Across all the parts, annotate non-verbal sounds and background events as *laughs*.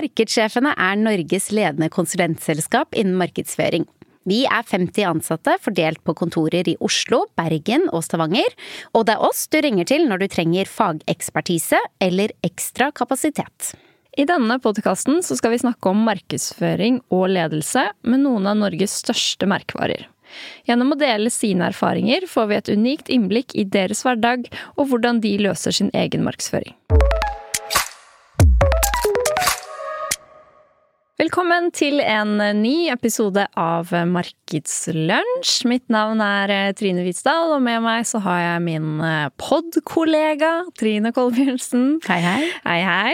Markedssjefene er Norges ledende konsulentselskap innen markedsføring. Vi er 50 ansatte fordelt på kontorer i Oslo, Bergen og Stavanger, og det er oss du ringer til når du trenger fagekspertise eller ekstra kapasitet. I denne podkasten skal vi snakke om markedsføring og ledelse med noen av Norges største merkevarer. Gjennom å dele sine erfaringer får vi et unikt innblikk i deres hverdag og hvordan de løser sin egen markedsføring. Velkommen til en ny episode av Markedslunsj. Mitt navn er eh, Trine Hvitsdal, og med meg så har jeg min eh, pod-kollega Trine Kolbjørnsen. Hei, hei. Hei, hei.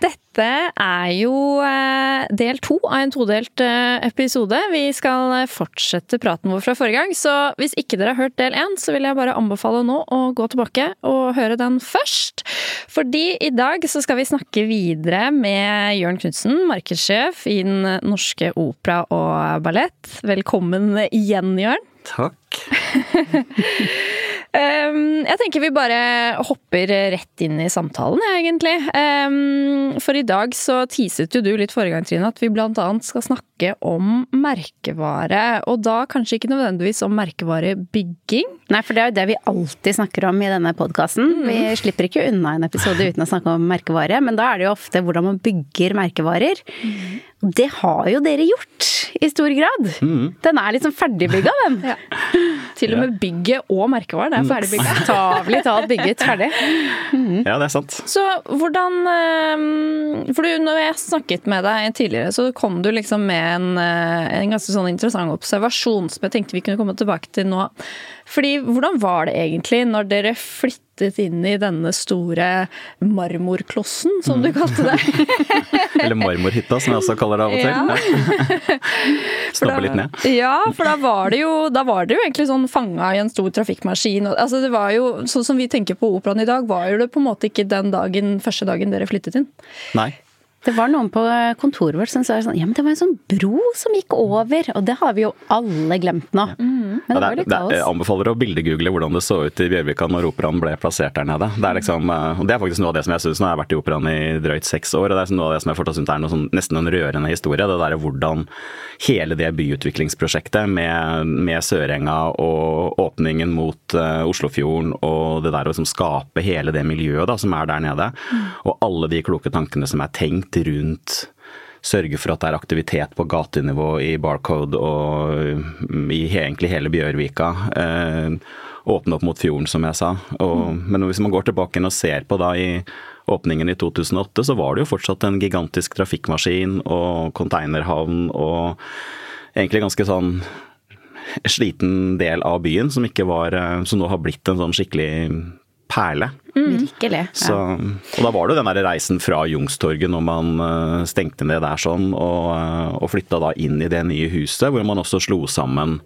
Dette er jo eh, del to av en todelt episode. Vi skal fortsette praten vår fra forrige gang, så hvis ikke dere har hørt del én, så vil jeg bare anbefale nå å gå tilbake og høre den først. Fordi i dag så skal vi snakke videre med Jørn Knutsen, markedssjef Den Norske Opera og Ballett. Velkommen igjen, Jørn. Takk. Um, jeg tenker vi bare hopper rett inn i samtalen, egentlig. Um, for i dag så teaset jo du litt forrige gang, Trine, at vi blant annet skal snakke om merkevare. Og da kanskje ikke nødvendigvis om merkevarebygging. Nei, for det er jo det vi alltid snakker om i denne podkasten. Mm. Vi slipper ikke unna en episode uten å snakke om merkevare, men da er det jo ofte hvordan man bygger merkevarer. Mm. Det har jo dere gjort, i stor grad. Mm. Den er liksom ferdigbygga, den. *laughs* ja. Til og med bygget og merkevaren er ferdigbygga. *laughs* Bokstavelig talt bygget ferdig. Mm. Ja, det er sant. Så hvordan ehm, For du, når jeg snakket med deg tidligere, så kom du liksom med en, eh, en ganske sånn interessant observasjon som jeg tenkte vi kunne komme tilbake til nå. Fordi hvordan var det egentlig når dere flyttet inn i denne store marmorklossen, som mm. du kalte det? *laughs* Eller marmorhytta, som jeg også kaller det av og til. Ja. *laughs* Snobbe litt ned. Ja, for da var det jo, da var det jo egentlig sånn fanga i en stor trafikkmaskin. Altså det var jo, Sånn som vi tenker på operaen i dag, var jo det på en måte ikke den dagen, første dagen dere flyttet inn. Nei. Det var noen på kontoret vårt som sa sånn Ja, men det var en sånn bro som gikk over. Og det har vi jo alle glemt nå. Mm. Men det, var litt kaos. Jeg anbefaler å bildegoogle hvordan det så ut i Bjørvika når operaen ble plassert der nede. Det er liksom, eh, det er faktisk noe av det som jeg syns Nå har jeg vært i operaen i drøyt seks år, og det er noe av det som jeg fortsatt syns er sånn, nesten en rørende historie. Det derre hvordan hele det byutviklingsprosjektet med, med Sørenga og åpningen mot uh, Oslofjorden og det der å liksom skape hele det miljøet da, som er der nede, mm. og alle de kloke tankene som er tenkt rundt sørge for at det er aktivitet på gatenivå i Barcode og i egentlig hele Bjørvika. Eh, åpne opp mot fjorden, som jeg sa. Og, mm. Men hvis man går tilbake og ser på da i åpningen i 2008, så var det jo fortsatt en gigantisk trafikkmaskin og konteinerhavn og egentlig ganske sånn sliten del av byen som ikke var eh, Som nå har blitt en sånn skikkelig perle. Mm. Virkelig. Så, og da var det jo den der reisen fra Jungstorget når man uh, stengte ned der sånn, og, uh, og flytta da inn i det nye huset, hvor man også slo sammen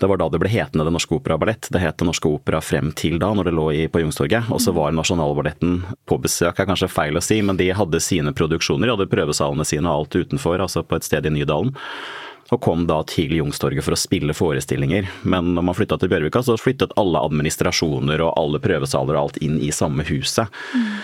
det var da det ble hetende Det Norske Opera Ballett. Det het Det Norske Opera frem til da, når det lå i, på Jungstorget. Og så var Nasjonalballetten på besøk, er kanskje feil å si, men de hadde sine produksjoner. De hadde prøvesalene sine og alt utenfor, altså på et sted i Nydalen og kom da til Youngstorget for å spille forestillinger. Men når man flytta til Bjørvika, så flyttet alle administrasjoner og alle prøvesaler og alt inn i samme huset. Mm.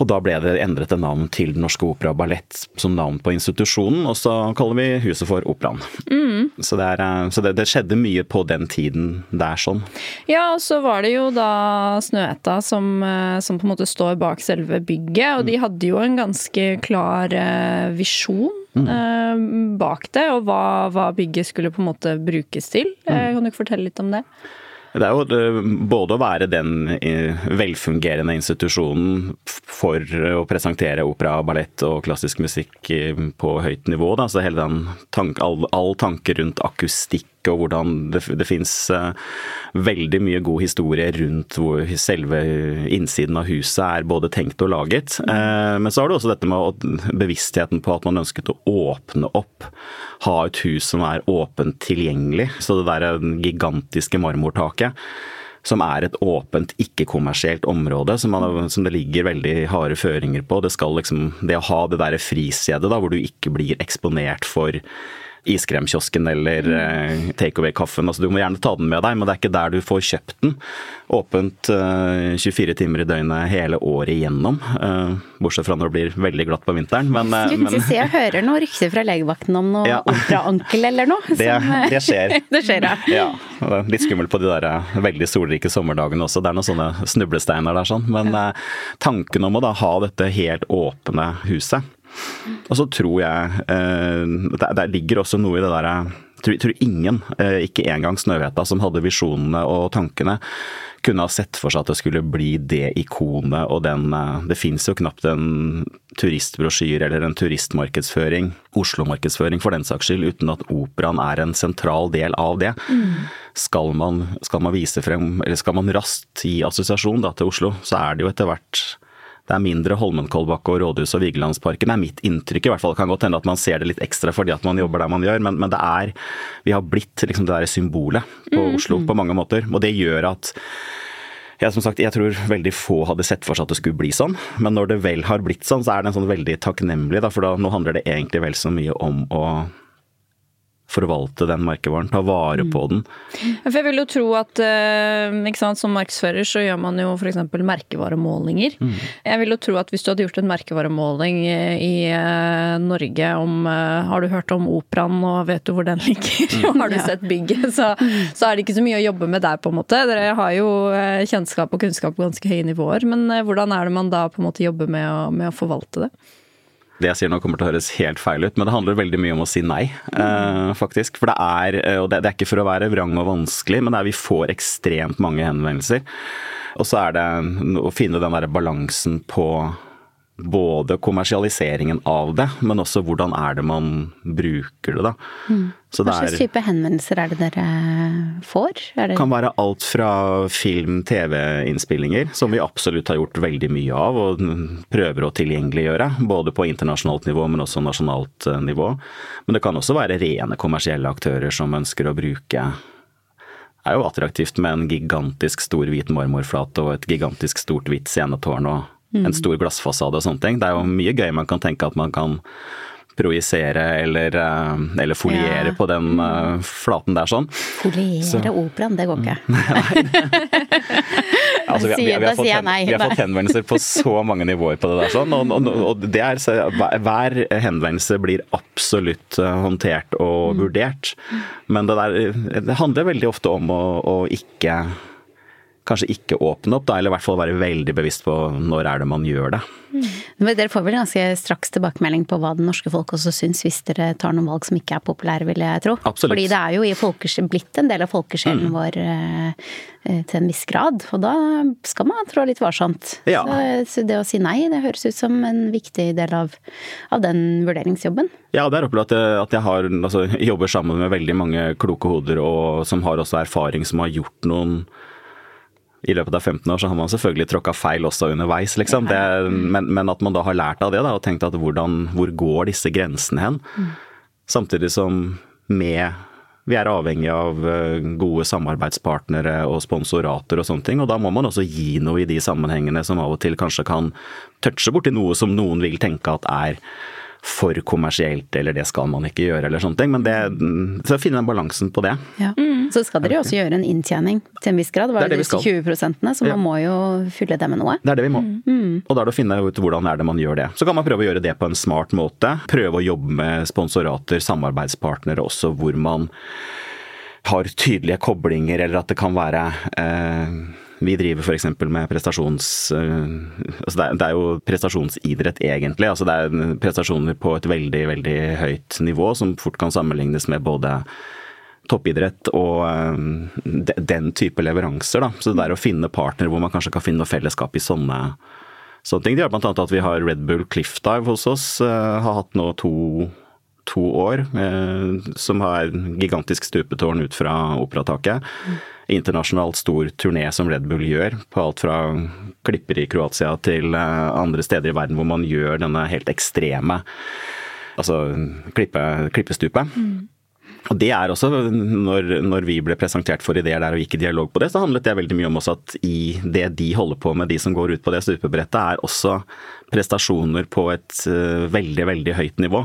Og da ble det endret et navn til Den Norske Opera og Ballett som navn på institusjonen, og så kaller vi huset for Operaen. Mm. Så, det, er, eh, så det, det, skjedde mye på den tiden der sånn. Ja, og så var det jo da Snøhetta som, eh, som på en måte står bak selve bygget, og de hadde jo en ganske klar eh, visjon Mm. Eh, bak det, og hva, hva, bygget skulle på en måte brukes til. Mm. Eh, kan du ikke fortelle litt om det? Det er jo både å være den eh, velfungerende institusjonen for å presentere opera, ballett og klassisk musikk på høyt nivå. Da. Så hele den tank, all, all tanke rundt akustikk og hvordan det, det fins uh, veldig mye god historie rundt hvor selve innsiden av huset er både tenkt og laget. Uh, men så har du også dette med bevisstheten på at man ønsket å åpne opp ha et hus som er åpent tilgjengelig. Så det der gigantiske marmortaket som er et åpent, ikke-kommersielt område, som, man, som, det ligger veldig harde føringer på. Det, liksom, det å ha det derre fristedet hvor du ikke blir eksponert for iskremkiosken eller eh, takeaway-kaffen. Altså, du må gjerne ta den med deg, men det er ikke der du får kjøpt den. Åpent eh, 24 timer i døgnet hele året igjennom. Eh, bortsett fra når det blir veldig glatt på vinteren. Men, eh, men Se, jeg hører noen rykter fra legevakten om noe Ja. operaankel eller noe. det, som, eh, det skjer. *laughs* det skjer, ja. Ja, det er litt skummelt på de der eh, veldig solrike sommerdagene også. Det er noen sånne snublesteiner der sånn. Men tanken om å da ha dette helt åpne huset. Og så tror jeg eh, der, ligger også noe i det derre tror, tror ingen, eh, ikke engang Snøhveta, som hadde visjonene og tankene, kunne ha sett for seg at det skulle bli det ikonet og den eh, Det fins jo knapt en turistbrosjyre eller en turistmarkedsføring, Oslo-markedsføring for den saks skyld, uten at operaen er en sentral del av det. Skal, man, skal man vise frem, eller skal man raskt gi assosiasjon da, til Oslo, så er det jo etter hvert det er mindre Holmenkollbakke og rådhus og Vigelandsparken, er mitt inntrykk. i hvert fall. Det kan godt hende at man ser det litt ekstra fordi at man jobber der man gjør, men, men det er Vi har blitt liksom det der symbolet på Oslo på mange måter. Og det gjør at jeg, som sagt, jeg tror veldig få hadde sett for seg at det skulle bli sånn, men når det vel har blitt sånn, så er det en sånn veldig takknemlig, da, for da, nå handler det egentlig vel så mye om å forvalte den merkevaren, ta vare på den. For jeg vil jo tro at eh, ikke sant, som markedsfører så gjør man jo f.eks. merkevaremålinger. Jeg vil jo tro at hvis du hadde gjort en merkevaremåling eh, i eh, Norge om Har du hørt om operaen og vet du hvor den ligger, Mm. *laughs* har du Ja. sett bygget, så, så er det ikke så mye å jobbe med der, på en måte. Dere har jo kjennskap og kunnskap på ganske høye nivåer, men hvordan er det man da på en måte jobber med å, med å forvalte det? Det jeg sier nå kommer til å høres helt feil ut, men det handler veldig mye om å si nei, eh, faktisk. For det er, eh, og det, det er ikke for å være vrang og vanskelig, men det er vi får ekstremt mange henvendelser. Og så er det å finne den derre balansen på både kommersialiseringen av det, men også hvordan er det man bruker det, da. Så Hva slags type henvendelser er det dere får? Det, kan være alt fra film, TV-innspillinger, som vi absolutt har gjort veldig mye av og prøver å tilgjengeliggjøre. Både på internasjonalt nivå, men også nasjonalt eh, nivå. Men det kan også være rene kommersielle aktører som ønsker å bruke det er jo attraktivt med en gigantisk stor hvit marmorflate og et gigantisk stort hvitt scenetårn og en stor glassfasade og sånne ting. Det er jo mye gøy man kan tenke at man kan projisere eller, eh, eller foliere Ja. på den uh, flaten der sånn. Foliere operaen, det går ikke. *laughs* *laughs* Altså, vi, vi, vi, har fått, vi har fått henvendelser på så mange nivåer på det der. Sånn, og, og, og det er, så hver henvendelse blir absolutt eh, håndtert Mm. og vurdert. Men det, der, det handler veldig ofte om å, å ikke Kanskje ikke åpne opp, da, eller i hvert fall være veldig bevisst på når er det man gjør det. Men dere får vel ganske straks tilbakemelding på hva det norske folk også syns, hvis dere tar noen valg som ikke er populære, vil jeg tro. Absolutt. Fordi det er jo i folkes- blitt en del av folkesjelen Mm. vår eh, eh, til en viss grad, og da skal man trå litt varsomt. Ja. Så, så det å si nei, det høres ut som en viktig del av, av den vurderingsjobben. Ja, det er opplevd at jeg, at jeg har, altså, jobber sammen med veldig mange kloke hoder og som har også erfaring, som har gjort noen i løpet av 15 år så har man selvfølgelig tråkka feil også underveis, liksom. Det, men, men at man da har lært av det da, og tenkt at hvordan, hvor går disse grensene hen? Samtidig som med vi er avhengig av eh, gode samarbeidspartnere og sponsorater og sånne ting, og da må man også gi noe i de sammenhengene som av og til kanskje kan touche borti noe som noen vil tenke at er for kommersielt, eller det skal man ikke gjøre, eller sånne ting. Men det, så finne den balansen på det. Ja. Så skal dere jo også gjøre en inntjening til en viss grad. Var Det det disse skal. 20 prosentene, så Ja. man må jo fylle det med noe. Det er det vi må. Og da er det å finne ut hvordan er det man gjør det. Så kan man prøve å gjøre det på en smart måte. Prøve å jobbe med sponsorater, samarbeidspartnere også, hvor man har tydelige koblinger, eller at det kan være eh, vi driver f.eks. med prestasjons... eh, altså det, er, det er jo prestasjonsidrett, egentlig. Altså det er prestasjoner på et veldig, veldig høyt nivå, som fort kan sammenlignes med både toppidrett og eh, de- den type leveranser. Da. Så det er å finne partner hvor man kanskje kan finne noe fellesskap i sånne, sånne ting. Det gjør bl.a. at vi har Red Bull Cliff Dive hos oss. eh, har hatt nå to, to år, eh, som har gigantisk stupetårn ut fra operataket. Internasjonalt stor turné som Red Bull gjør, på alt fra klipper i Kroatia til eh, andre steder i verden hvor man gjør denne helt ekstreme Altså klippe, klippestupet. Og det er også, når, når, vi ble presentert for ideer der og gikk i dialog på det, så handlet det veldig mye om også at i det de holder på med, de som går ut på det stupebrettet, er også prestasjoner på et uh, veldig, veldig høyt nivå.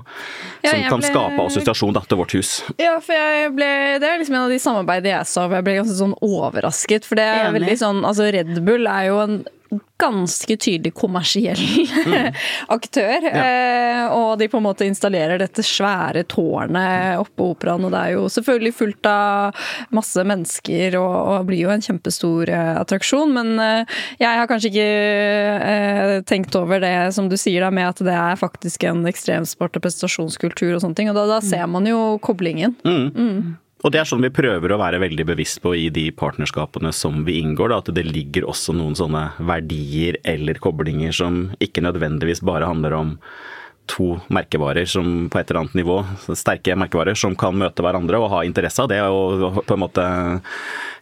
Ja, som kan ble... skape assosiasjon da, til vårt hus. Ja, for jeg ble, det er liksom en av de samarbeidene jeg sa, hvor jeg ble ganske sånn overrasket. For det er Enig. veldig sånn, altså Red Bull er jo en ganske tydelig kommersiell mm. *laughs* aktør. Ja. Eh, og de på en måte installerer dette svære tårnet oppe operaen, og det er jo selvfølgelig fullt av masse mennesker og, og blir jo en kjempestor eh, attraksjon. Men eh, jeg har kanskje ikke tenkt over det som du sier da, med at det er faktisk en ekstremsport og prestasjonskultur og sånne ting, og da, da ser man jo koblingen. Mm. Mm. Og det er sånn vi prøver å være veldig bevisst på i de partnerskapene som vi inngår. Da, at det ligger også noen sånne verdier eller koblinger som ikke nødvendigvis bare handler om to merkevarer som på et eller annet nivå, sterke merkevarer, som kan møte hverandre og ha interesse av det og på en måte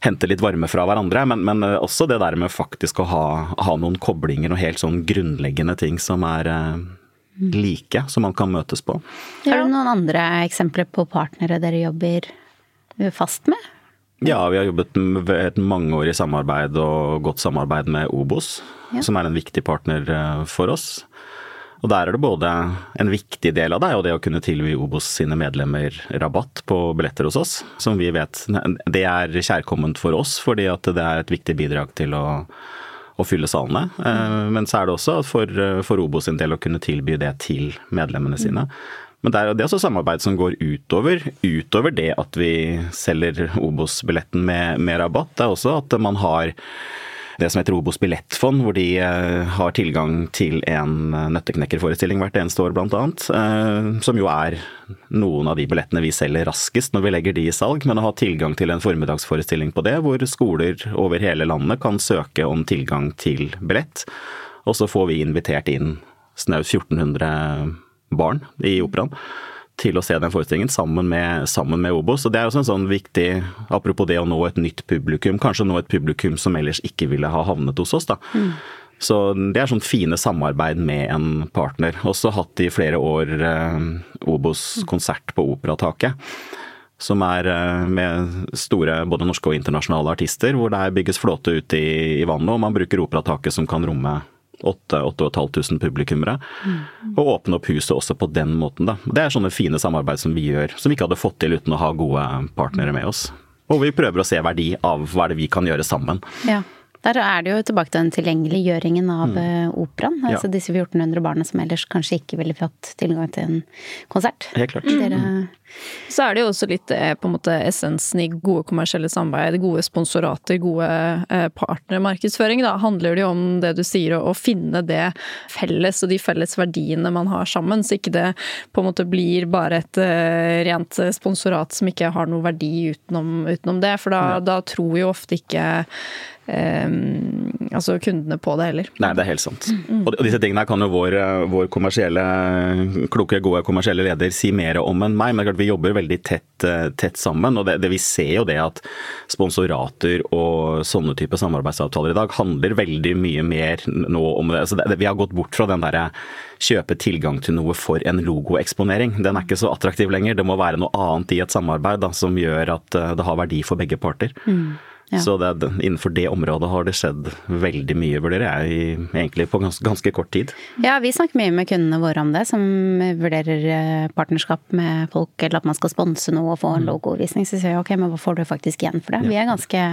hente litt varme fra hverandre. Men, men også det der med faktisk å ha, ha, noen koblinger og helt sånn grunnleggende ting som er eh, like, som man kan møtes på. Har du noen andre eksempler på partnere dere jobber fast med? Ja, vi har jobbet med et mangeårig samarbeid og godt samarbeid med Obos, ja. som er en viktig partner eh, for oss. Og der er det både en viktig del av det, og det å kunne tilby Obos sine medlemmer rabatt på billetter hos oss, som vi vet det er kjærkomment for oss, fordi at det er et viktig bidrag til å, å fylle salene. Eh, men så er det også for, for Obo sin del å kunne tilby det til medlemmene sine. Men det er, det også samarbeid som går utover, utover det at vi selger Obos-billetten med, med, rabatt. Det er også at man har det som heter Obos billettfond, hvor de eh, har tilgang til en nøtteknekkerforestilling hvert eneste år, bl.a. Eh, som jo er noen av de billettene vi selger raskest når vi legger de i salg. Men å ha tilgang til en formiddagsforestilling på det, hvor skoler over hele landet kan søke om tilgang til billett. Og så får vi invitert inn snaut 1400 barn i operaen til å se den forestillingen sammen med, sammen med Obos. Og det er også en sånn viktig, apropos det å nå et nytt publikum, kanskje nå et publikum som ellers ikke ville ha havnet hos oss, da. Mm. Så det er sånn fine samarbeid med en partner. Også hatt i flere år eh, Obos konsert på Operataket. Som er eh, med store både norske og internasjonale artister, hvor det bygges flåte ute i, i vannet, og man bruker Operataket som kan romme 8500 publikummere. Mm. Og åpne opp huset også på den måten, da. Det er sånne fine samarbeid som vi gjør, som vi ikke hadde fått til uten å ha gode partnere med oss. Og vi prøver å se verdi av hva er det vi kan gjøre sammen. Ja. Der er det jo tilbake til den tilgjengeliggjøringen av mm. operaen. operaen. Ja. Altså disse 1400 barna som ellers kanskje ikke ville fått tilgang til en konsert. Helt klart. Dere mm så er det jo også litt eh, på en måte essensen i gode kommersielle samarbeid, gode sponsorater, gode eh, partnermarkedsføring. Da handler det jo om det du sier, å finne det felles og de felles verdiene man har sammen, så ikke det på en måte blir bare et eh, rent sponsorat som ikke har noe verdi utenom, utenom det. For da, da tror jo ofte ikke Um, altså kundene på det heller. Nei, det er helt sant. Mm. Og disse tingene kan jo vår, vår kommersielle, kloke, gode kommersielle leder si mer om enn meg. Men vi jobber veldig tett, tett sammen. Og det, det, vi ser jo det at sponsorater og sånne type samarbeidsavtaler i dag handler veldig mye mer nå om det. Altså det vi har gått bort fra den derre kjøpe tilgang til noe for en logoeksponering. Den er ikke så attraktiv lenger. Det må være noe annet i et samarbeid da, som gjør at eh, det har verdi for begge parter. Mm. Ja. Så det, innenfor det området har det skjedd veldig mye, vurderer jeg, egentlig på ganske, ganske, kort tid. Ja, vi snakker mye med kundene våre om det, som vurderer eh, partnerskap med folk, eller at man skal sponse noe og få en mm. logovisning. Så sier vi ok, men hva får du faktisk igjen for det? Ja. Vi er ganske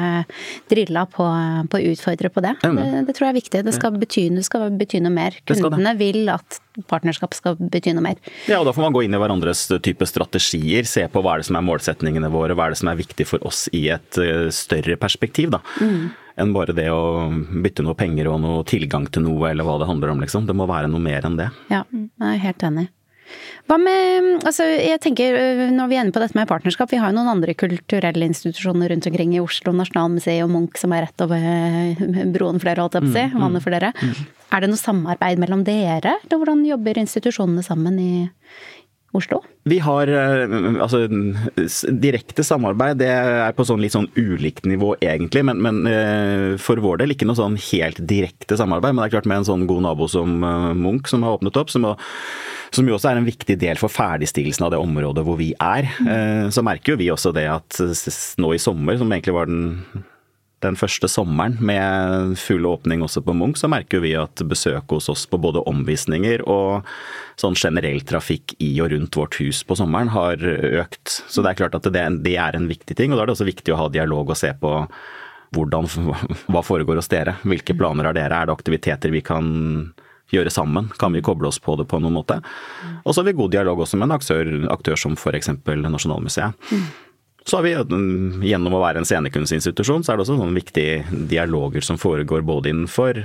drilla på, på, å utfordre på det. det. det. tror jeg er viktig. Det skal bety, det skal bety noe mer. Kundene vil at partnerskap skal bety noe mer. Ja, og da får man gå inn i hverandres type strategier, se på hva er det som er målsetningene våre, hva er det som er viktig for oss i et eh, større perspektiv, da. Mm. Enn bare det å bytte noe penger og noe tilgang til noe, eller hva det handler om, liksom. Det må være noe mer enn det. Ja, jeg er helt enig. Hva med Altså, jeg tenker øh, når vi er inne på dette med partnerskap, vi har jo noen andre kulturelle institusjoner rundt omkring i Oslo, Nasjonalmuseet og Munch som er rett over øh, broen for dere, holdt jeg på å si, mm, mm, vannet for dere. Mm. Er det noe samarbeid mellom dere, eller hvordan jobber institusjonene sammen i, Oslo? Vi har altså direkte samarbeid, det er på sånn litt sånn ulikt nivå egentlig. Men, men, for vår del ikke noe sånn helt direkte samarbeid. Men det er klart med en sånn god nabo som Munch som har åpnet opp, som, som jo også er en viktig del for ferdigstillelsen av det området hvor vi er. Så merker jo vi også det at nå i sommer, som egentlig var den den første sommeren med full åpning også på Munch, så merker vi at besøket hos oss på både omvisninger og sånn generell trafikk i og rundt vårt hus på sommeren har økt. Så det er klart at det, det er en viktig ting, og da er det også viktig å ha dialog og se på hvordan, hva foregår hos dere. Hvilke planer har dere? Er det aktiviteter vi kan gjøre sammen? Kan vi koble oss på det på noen måte? Og så har vi god dialog også med en aktør, aktør som f.eks. Nasjonalmuseet. Så har vi, gjennom å være en scenekunstinstitusjon, så er det også noen viktige dialoger som foregår både innenfor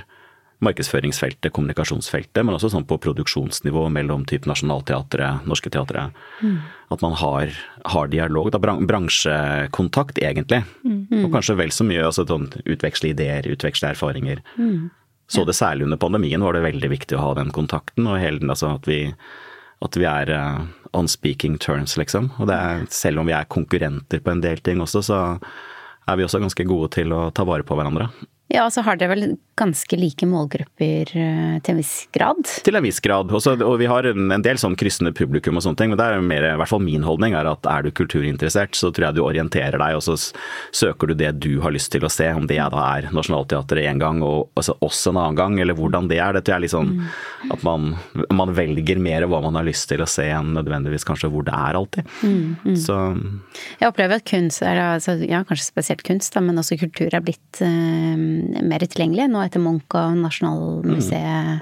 markedsføringsfeltet, kommunikasjonsfeltet, men også sånn på produksjonsnivå mellom type Nationaltheatret, Norske Teatret. Mm. At man har, har dialog, da, bransjekontakt egentlig. Mm. Og kanskje vel så mye altså, sånn, utveksle ideer, utveksle erfaringer. Mm. Så det særlig under pandemien var det veldig viktig å ha den kontakten, og hele, altså, at vi at vi er uh, on speaking terms, liksom. Og er, selv om vi er konkurrenter på en del ting også, så er vi også ganske gode til å ta vare på hverandre. Ja, og så har dere vel ganske like målgrupper eh, til en viss grad? Til en viss grad. Også, og vi har en, en del sånn kryssende publikum og sånne ting. Men det er mer, i hvert fall min holdning er at er du kulturinteressert, så tror jeg du orienterer deg, og så søker du det du har lyst til å se. Om det da er Nationaltheatret en gang og altså oss en annen gang, eller hvordan det er. Det tror jeg er litt sånn mm. at man, man, velger mer hva man har lyst til å se enn nødvendigvis kanskje hvor det er alltid. Mm, mm. Så Jeg opplever at kunst, er, altså, ja kanskje spesielt kunst, da, men også kultur er blitt uh, mer tilgjengelig nå etter Munch og Nasjonalmuseet mm.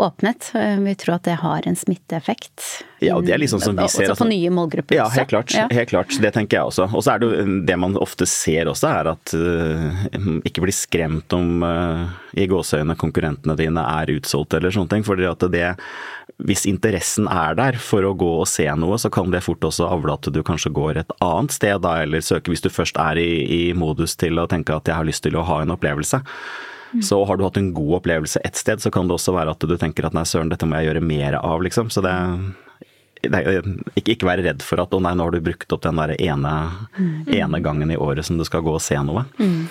åpnet. Vi tror at det har en smitteeffekt. Ja, og det er liksom som vi ser. Også på nye målgrupper. Ja, helt klart. Ja. Helt klart. Det tenker jeg også. Og så er det det man ofte ser også, er at uh, ikke bli skremt om uh, i gåseøynene konkurrentene dine er utsolgt eller sånne ting. fordi at det hvis interessen er der for å gå og se noe, så kan det fort også avle at du kanskje går et annet sted da, eller søker hvis du først er i, i modus til å tenke at jeg har lyst til å ha en opplevelse. Mm. Så har du hatt en god opplevelse et sted, så kan det også være at du tenker at nei, søren, dette må jeg gjøre mer av, liksom. Så det ikke, ikke, være redd for at å nei, nå har du brukt opp den der ene, mm. ene gangen i året som du skal gå og se noe. Mm.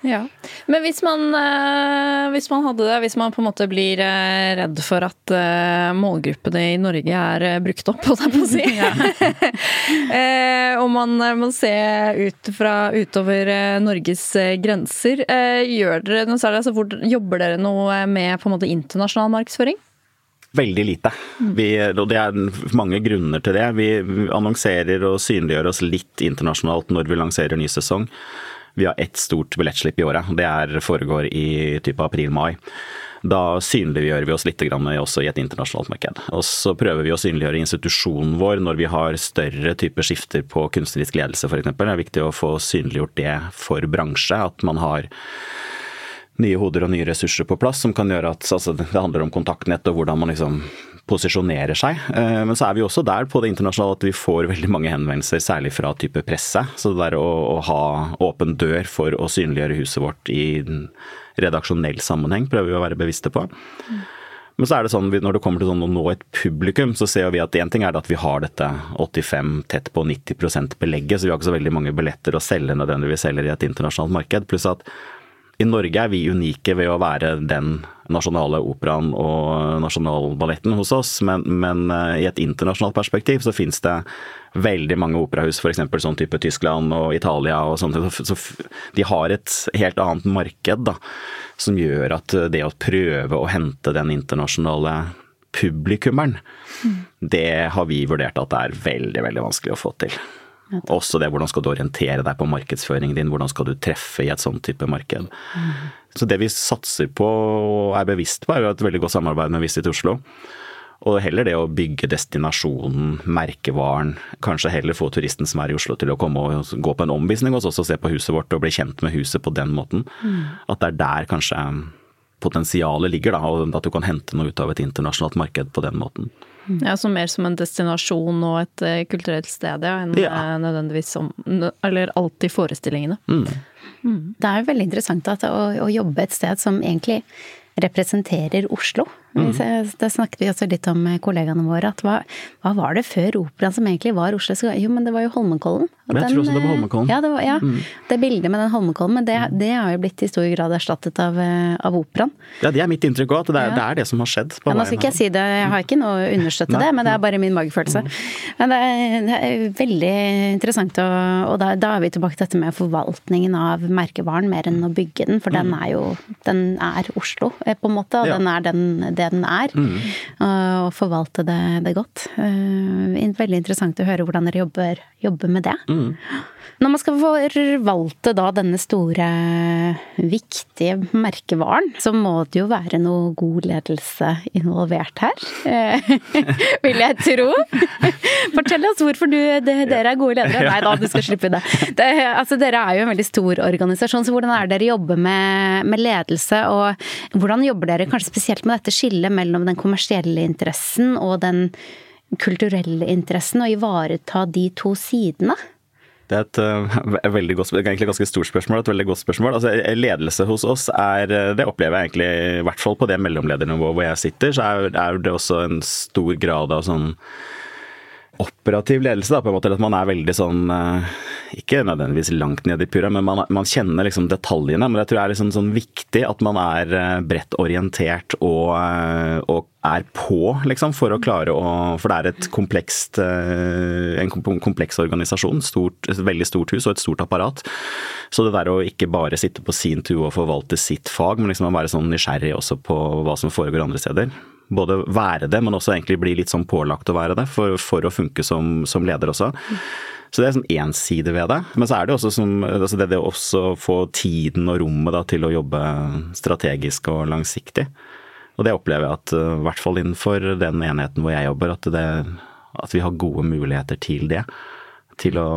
Ja. Men hvis man, eh, hvis man, hadde det, hvis man på en måte blir eh, redd for at eh, målgruppene i Norge er brukt opp, holdt jeg på å si. *laughs* og man må se ut fra utover Norges grenser. Gjør dere noe særlig? Altså, hvor, jobber dere noe med på en måte internasjonal markedsføring? Veldig lite. Vi, og det er mange grunner til det. Vi annonserer og synliggjør oss litt internasjonalt når vi lanserer ny sesong. Vi har ett stort billettslipp i året. Det er, foregår i type april-mai. Da synliggjør vi oss litt også i et internasjonalt marked. Og så prøver vi å synliggjøre institusjonen vår når vi har større typer skifter på kunstnerisk ledelse f.eks. Det er viktig å få synliggjort det for bransje. At man har nye hoder og nye ressurser på plass som kan gjøre at altså, det handler om kontaktnett og hvordan man liksom posisjonerer seg. Eh, men så er vi også der på det internasjonale at vi får veldig mange henvendelser, særlig fra type presse. Så det der å, å ha åpen dør for å synliggjøre huset vårt i redaksjonell sammenheng, prøver vi å være bevisste på. Men så er det sånn, når det kommer til sånn å nå et publikum, så ser vi at én ting er at vi har dette 85, tett på 90% belegget, så vi har ikke så veldig mange billetter å selge nødvendigvis heller i et internasjonalt marked. Pluss at i Norge er vi unike ved å være den nasjonale operaen og nasjonalballetten hos oss, men, men eh, i et internasjonalt perspektiv så finnes det veldig mange operahus, f.eks. sånn type Tyskland og Italia og sånt. Så de har et helt annet marked da, som gjør at det å prøve å hente den internasjonale publikummeren, mm. det har vi vurdert at det er veldig, veldig vanskelig å få til. Også det hvordan skal du orientere deg på markedsføringen din, hvordan skal du treffe i et sånn type marked. Mm. Så det vi satser på og er bevisst på, er jo et veldig godt samarbeid med Visit Oslo. Og heller det å bygge destinasjonen, merkevaren. Kanskje heller få turisten som er i Oslo til å komme og gå på en omvisning hos oss og se på huset vårt og bli kjent med huset på den måten. Mm. At det er der kanskje potensialet ligger, da, og at du kan hente noe ut av et internasjonalt marked på den måten. Ja, så mer som en destinasjon og et uh, kulturelt sted, ja, enn ja. Uh, nødvendigvis som Eller alltid forestillingene. Mm. Mm. Det er jo veldig interessant at, å, å, jobbe et sted som egentlig representerer Oslo. Vi, det snakket vi også litt om med kollegaene våre, at hva, hva var det før operaen som egentlig var Oslos Jo, men det var jo Holmenkollen. Men jeg tror også det var Holmenkollen. Ja, det, var, ja, det bildet med den Holmenkollen, men det, det har jo blitt i stor grad erstattet av, eh, av operaen. Ja, det er mitt inntrykk òg, at det er, det er, det som har skjedd. ja, nå skal ikke jeg si det, jeg har ikke noe å understøtte det, men det er bare min magefølelse. Men det er, det er veldig interessant, og, og da, da, er vi tilbake til dette med forvaltningen av merkevaren mer enn å bygge den, for den er jo Den er Oslo, eh, på en måte, og ja. den er den det den er. Mm. Og forvalte det, det godt. Uh, veldig interessant å høre hvordan dere jobber, jobber med det. Mm. Når man skal forvalte da denne store, viktige merkevaren, så må det jo være noe god ledelse involvert her. Eh, *laughs* vil jeg tro. Fortell oss hvorfor du, det, dere er gode ledere. Nei da, du skal slippe det. det. Altså, dere er jo en veldig stor organisasjon, så hvordan er det dere jobber med, med ledelse? Og hvordan jobber dere kanskje spesielt med dette skillet mellom den kommersielle interessen og den kulturelle interessen, og ivareta de to sidene? Det er et, uh, veldig godt, egentlig ganske stort spørsmål. et veldig godt spørsmål. Altså, ledelse hos oss er eh, Det opplever jeg egentlig, i hvert fall på det mellomledernivået hvor jeg sitter, så er, er det også en stor grad av sånn operativ ledelse, da, på en måte, at man er veldig sånn eh, Ikke nødvendigvis langt ned i purra, men man, man, kjenner liksom detaljene. Men jeg tror det er liksom sånn viktig at man er eh, bredt orientert og, eh, og, er på, liksom, for å klare å For det er et komplekst, en kompleks organisasjon. Stort, et veldig stort hus og et stort apparat. Så det der å ikke bare sitte på sin tue og forvalte sitt fag, men liksom være sånn nysgjerrig også på hva som foregår andre steder både være det, men også egentlig bli litt sånn pålagt å være det, for, for å funke som, som, leder også. Så det er sånn én side ved det. Men så er det også som, altså det, det også få tiden og rommet da, til å jobbe strategisk og langsiktig. Og det opplever jeg at, i hvert fall innenfor den enheten hvor jeg jobber, at, det, at vi har gode muligheter til det. Til å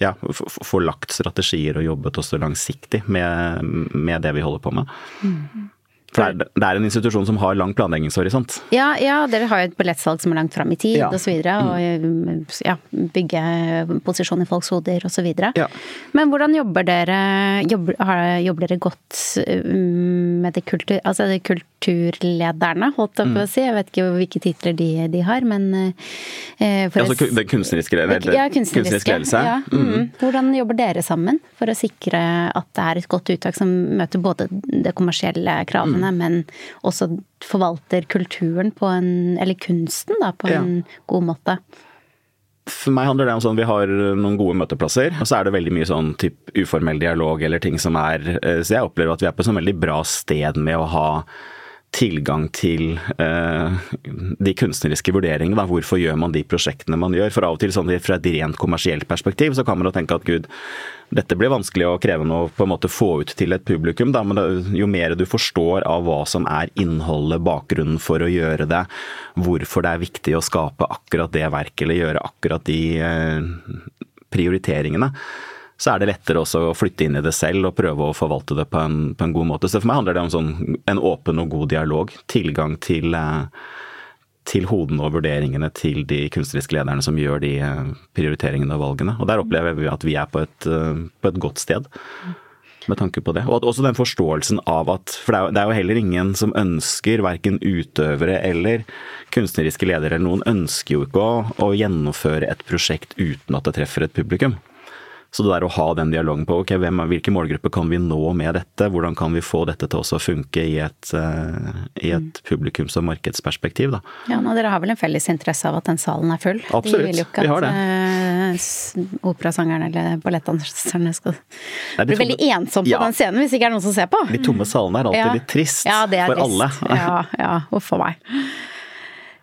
ja, få lagt strategier og jobbet også langsiktig med, med det vi holder på med. Mm. For det er, det er, en institusjon som har lang planleggingshorisont. Ja, ja dere har jo et billettsalg som er langt fram i tid ja. osv. Og, så mm. og ja, bygge posisjon i folks hoder osv. Ja. Men hvordan jobber dere? Jobber, jobber dere godt mm, med det, kultur, altså det kulturlederne, holdt jeg på å mm. si? Jeg vet ikke hvilke titler de, de har, men eh, for altså det kunstneriske, eller, ja, kunstneriske ledelse? Ja. Mm. Hvordan jobber dere sammen for å sikre at det er et godt uttak som møter både det kommersielle kravene mm. men også forvalter kulturen på en Eller kunsten, da, på en god måte. For meg handler det om sånn vi har noen gode møteplasser, og så er det veldig mye sånn typ uformell dialog eller ting som er eh, Så jeg opplever at vi er på et sånn veldig bra sted med å ha tilgang til eh, de kunstneriske vurderingene. Da. Hvorfor gjør man de prosjektene man gjør? For av og til sånn fra et rent kommersielt perspektiv så kan man jo tenke at gud, dette blir vanskelig og krevende å på en måte få ut til et publikum. Da. Men det, jo mer du forstår av hva som er innholdet, bakgrunnen for å gjøre det, hvorfor det er viktig å skape akkurat det verket eller gjøre akkurat de eh, prioriteringene så er det lettere også å flytte inn i det selv og prøve å forvalte det på en, på en god måte. Så for meg handler det om sånn, en åpen og god dialog. Tilgang til, eh, til hodene og vurderingene til de kunstneriske lederne som gjør de eh, prioriteringene og valgene. Og der opplever vi at vi er på et, eh, på et godt sted. Med tanke på det. Og også den forståelsen av at For det er, jo, det er jo heller ingen som ønsker, verken utøvere eller kunstneriske ledere, eller noen ønsker jo ikke å, å gjennomføre et prosjekt uten at det treffer et publikum. Så det der å ha den dialogen på ok, hvem, hvilke målgrupper kan vi nå med dette, hvordan kan vi få dette til å funke i et, uh, i et mm. publikums- og markedsperspektiv, da. Ja, nå dere har vel en felles interesse av at den salen er full? Absolutt, De vil jo ikke vi har det. Uh, operasangerne eller ballettdanserne skal bli veldig ensom på ja. den scenen hvis ikke er noen som ser på. De tomme salene er alltid ja. litt trist ja, for trist. alle. ja, ja, uff a meg.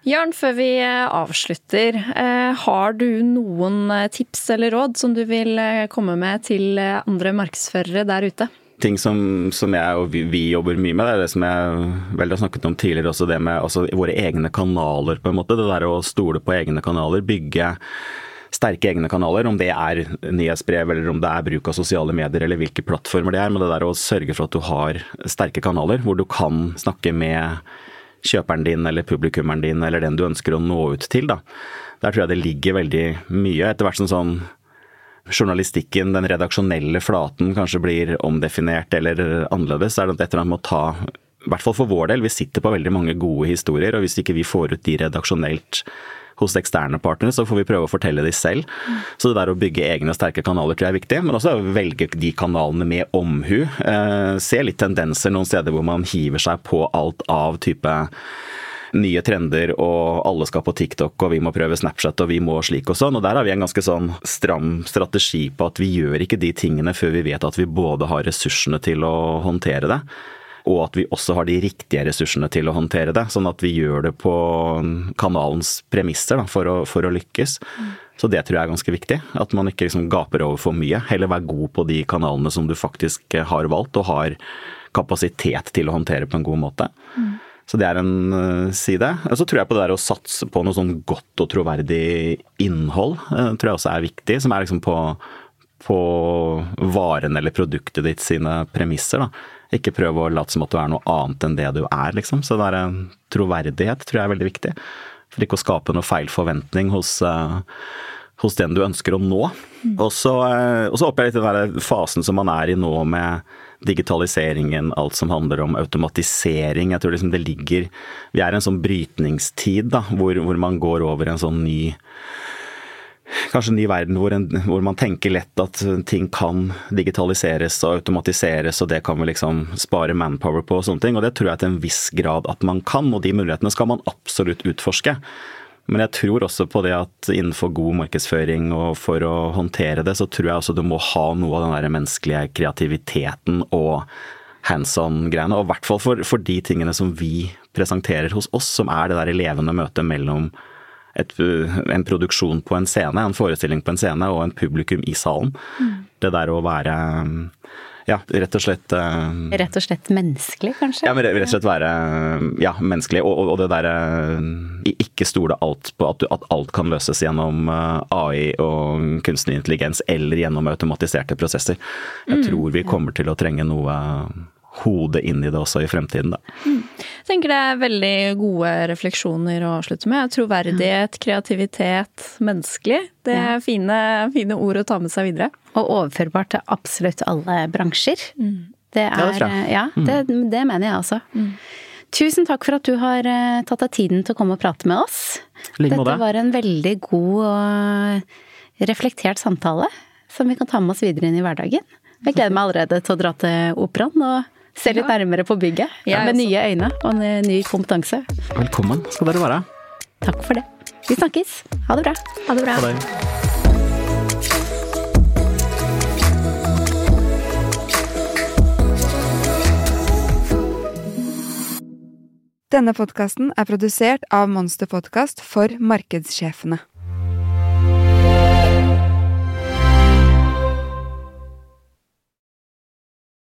Jørn, før vi eh, avslutter, eh, har du noen eh, tips eller råd som du vil komme med til andre markedsførere der ute? ting som, som, jeg og vi, vi, jobber mye med, det er det som jeg vel har snakket om tidligere, også det med altså, våre egne kanaler, på en måte. Det der å stole på egne kanaler, bygge sterke egne kanaler, om det er nyhetsbrev eller om det er bruk av sosiale medier eller hvilke plattformer det er. Men det der å sørge for at du har sterke kanaler hvor du kan snakke med kjøperen din eller publikummeren din eller den du ønsker å nå ut til. Da. Der tror jeg det ligger veldig mye. Etter hvert som sånn journalistikken, den redaksjonelle flaten, kanskje blir omdefinert eller annerledes, er det et eller annet med å ta i hvert fall for vår del, vi sitter på veldig mange gode historier, og hvis ikke vi får ut de redaksjonelt hos eksterne partnere, så får vi prøve å fortelle de selv. Så det der å bygge egne sterke kanaler tror jeg er viktig, men også velge de kanalene med omhu. Eh, se litt tendenser noen steder hvor man hiver seg på alt av type nye trender og alle skal på TikTok og vi må prøve Snapchat og vi må slik og sånn. Og der har vi en ganske sånn stram strategi på at vi gjør ikke de tingene før vi vet at vi både har ressursene til å håndtere det og at vi også har de riktige ressursene til å håndtere det. Sånn at vi gjør det på kanalens premisser da, for, å, for, å, lykkes. Så det tror jeg er ganske viktig. At man ikke liksom gaper over for mye. Heller være god på de kanalene som du faktisk har valgt og har kapasitet til å håndtere på en god måte. Mm. Så det er en uh, side. Og så tror jeg på det der å satse på noe sånn godt og troverdig innhold, uh, tror jeg også er viktig. Som er liksom på, på varen eller produktet ditt sine premisser. da. Ikke prøve å late som at du er noe annet enn det du er, liksom. Så det er en troverdighet tror jeg er veldig viktig. For ikke å skape noe feil forventning hos, uh, hos den du ønsker å nå. Mm. Og så uh, jeg litt den der fasen som man er i nå med digitaliseringen, alt som handler om automatisering. Jeg tror liksom det ligger Vi er i en sånn brytningstid da, hvor, hvor man går over en sånn ny kanskje en ny verden hvor, en, hvor, man tenker lett at ting kan digitaliseres og automatiseres, og det kan vi liksom spare manpower på og sånne ting. Og det tror jeg til en viss grad at man kan, og de mulighetene skal man absolutt utforske. Men jeg tror også på det at innenfor god markedsføring og for å håndtere det, så tror jeg også du må ha noe av den der menneskelige kreativiteten og hands on-greiene. Og i hvert fall for, for de tingene som vi presenterer hos oss, som er det der levende møtet mellom et, en produksjon på en scene, en forestilling på en scene og en publikum i salen. Mm. Det der å være ja, rett og slett uh, Rett og slett menneskelig, kanskje? Ja, men rett og slett være ja, menneskelig. Og, og det derre uh, Ikke stole alt på at, du, at, alt kan løses gjennom uh, AI og kunstig intelligens eller gjennom automatiserte prosesser. Jeg mm, tror vi kommer til å trenge noe hodet inn i det også i fremtiden, da. Mm. Jeg tenker det er veldig gode refleksjoner å avslutte med. Troverdighet, kreativitet, menneskelig. Det er fine, fine, ord å ta med seg videre. Og overførbart til absolutt alle bransjer. Mm. Det er, ja, det, ja, mm. det, det, mener jeg også. Mm. Tusen takk for at du har eh, tatt deg tiden til å komme og prate med oss. Dette var en veldig god og reflektert samtale som vi kan ta med oss videre inn i hverdagen. Jeg gleder meg allerede til å dra til operaen og Se litt nærmere på bygget. Ja, med nye øyne og ny kompetanse. Velkommen skal dere være. Takk for det. Vi snakkes. Ha det bra. Ha det bra. Ha det. Denne podkasten er produsert av Monster Podkast for markedssjefene.